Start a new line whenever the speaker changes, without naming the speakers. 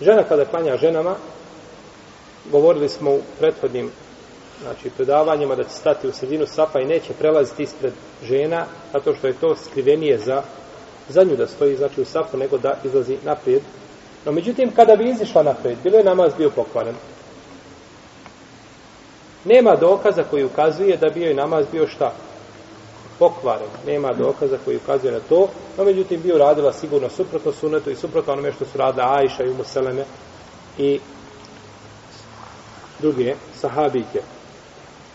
Žena kada klanja ženama, govorili smo u prethodnim znači, predavanjima da će stati u sredinu sapa i neće prelaziti ispred žena, zato što je to skrivenije za, za nju da stoji znači, u sapu, nego da izlazi naprijed. No, međutim, kada bi izišla naprijed, bilo je namaz bio pokvaren. Nema dokaza koji ukazuje da bi joj namaz bio šta? pokvarena, nema dokaza koji ukazuje na to, no međutim bi uradila sigurno suprotno sunetu i suprotno onome što su radila Aisha i Umu Seleme i druge sahabike.